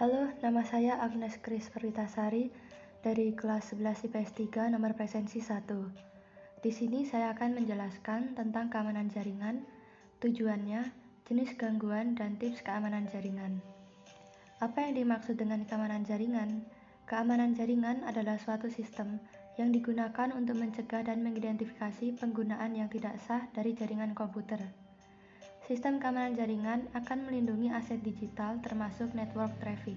Halo, nama saya Agnes Kris Perwitasari dari kelas 11 IPS 3 nomor presensi 1. Di sini saya akan menjelaskan tentang keamanan jaringan, tujuannya, jenis gangguan, dan tips keamanan jaringan. Apa yang dimaksud dengan keamanan jaringan? Keamanan jaringan adalah suatu sistem yang digunakan untuk mencegah dan mengidentifikasi penggunaan yang tidak sah dari jaringan komputer. Sistem keamanan jaringan akan melindungi aset digital termasuk network traffic.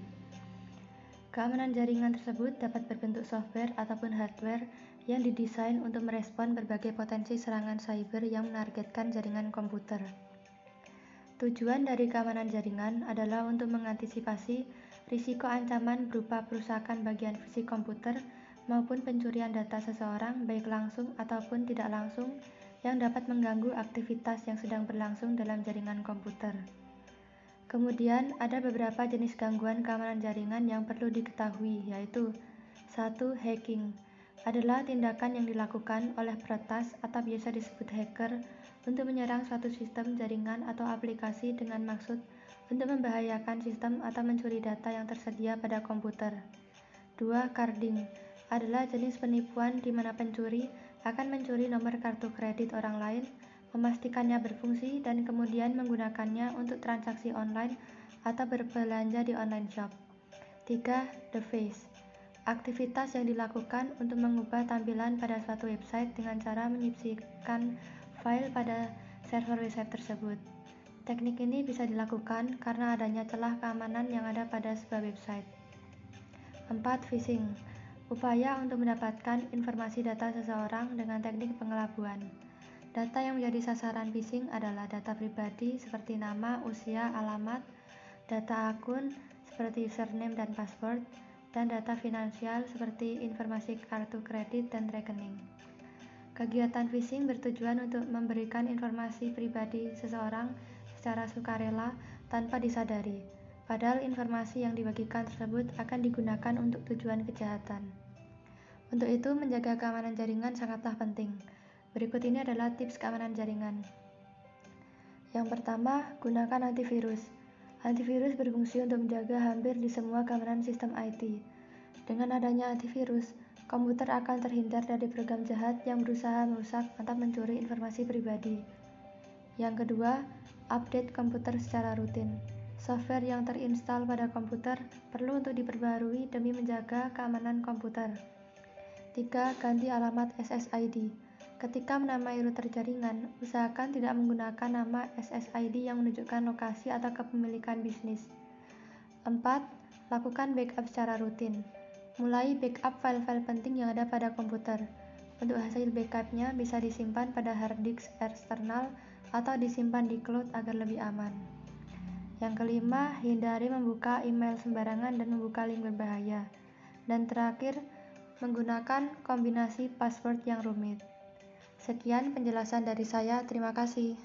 Keamanan jaringan tersebut dapat berbentuk software ataupun hardware yang didesain untuk merespon berbagai potensi serangan cyber yang menargetkan jaringan komputer. Tujuan dari keamanan jaringan adalah untuk mengantisipasi risiko ancaman berupa perusakan bagian fisik komputer maupun pencurian data seseorang baik langsung ataupun tidak langsung yang dapat mengganggu aktivitas yang sedang berlangsung dalam jaringan komputer. Kemudian, ada beberapa jenis gangguan keamanan jaringan yang perlu diketahui, yaitu 1. Hacking adalah tindakan yang dilakukan oleh peretas atau biasa disebut hacker untuk menyerang suatu sistem jaringan atau aplikasi dengan maksud untuk membahayakan sistem atau mencuri data yang tersedia pada komputer. 2. Carding adalah jenis penipuan di mana pencuri akan mencuri nomor kartu kredit orang lain, memastikannya berfungsi, dan kemudian menggunakannya untuk transaksi online atau berbelanja di online shop. 3. The Face Aktivitas yang dilakukan untuk mengubah tampilan pada suatu website dengan cara menyisipkan file pada server website tersebut. Teknik ini bisa dilakukan karena adanya celah keamanan yang ada pada sebuah website. 4. Phishing Upaya untuk mendapatkan informasi data seseorang dengan teknik pengelabuan. Data yang menjadi sasaran phishing adalah data pribadi seperti nama, usia, alamat, data akun seperti username dan password, dan data finansial seperti informasi kartu kredit dan rekening. Kegiatan phishing bertujuan untuk memberikan informasi pribadi seseorang secara sukarela tanpa disadari padahal informasi yang dibagikan tersebut akan digunakan untuk tujuan kejahatan. Untuk itu, menjaga keamanan jaringan sangatlah penting. Berikut ini adalah tips keamanan jaringan. Yang pertama, gunakan antivirus. Antivirus berfungsi untuk menjaga hampir di semua keamanan sistem IT. Dengan adanya antivirus, komputer akan terhindar dari program jahat yang berusaha merusak atau mencuri informasi pribadi. Yang kedua, update komputer secara rutin. Software yang terinstal pada komputer perlu untuk diperbarui demi menjaga keamanan komputer. 3. Ganti alamat SSID. Ketika menamai router jaringan, usahakan tidak menggunakan nama SSID yang menunjukkan lokasi atau kepemilikan bisnis. 4. Lakukan backup secara rutin. Mulai backup file-file penting yang ada pada komputer. Untuk hasil backupnya bisa disimpan pada hard disk eksternal atau disimpan di cloud agar lebih aman. Yang kelima, hindari membuka email sembarangan dan membuka link berbahaya. Dan terakhir, menggunakan kombinasi password yang rumit. Sekian penjelasan dari saya, terima kasih.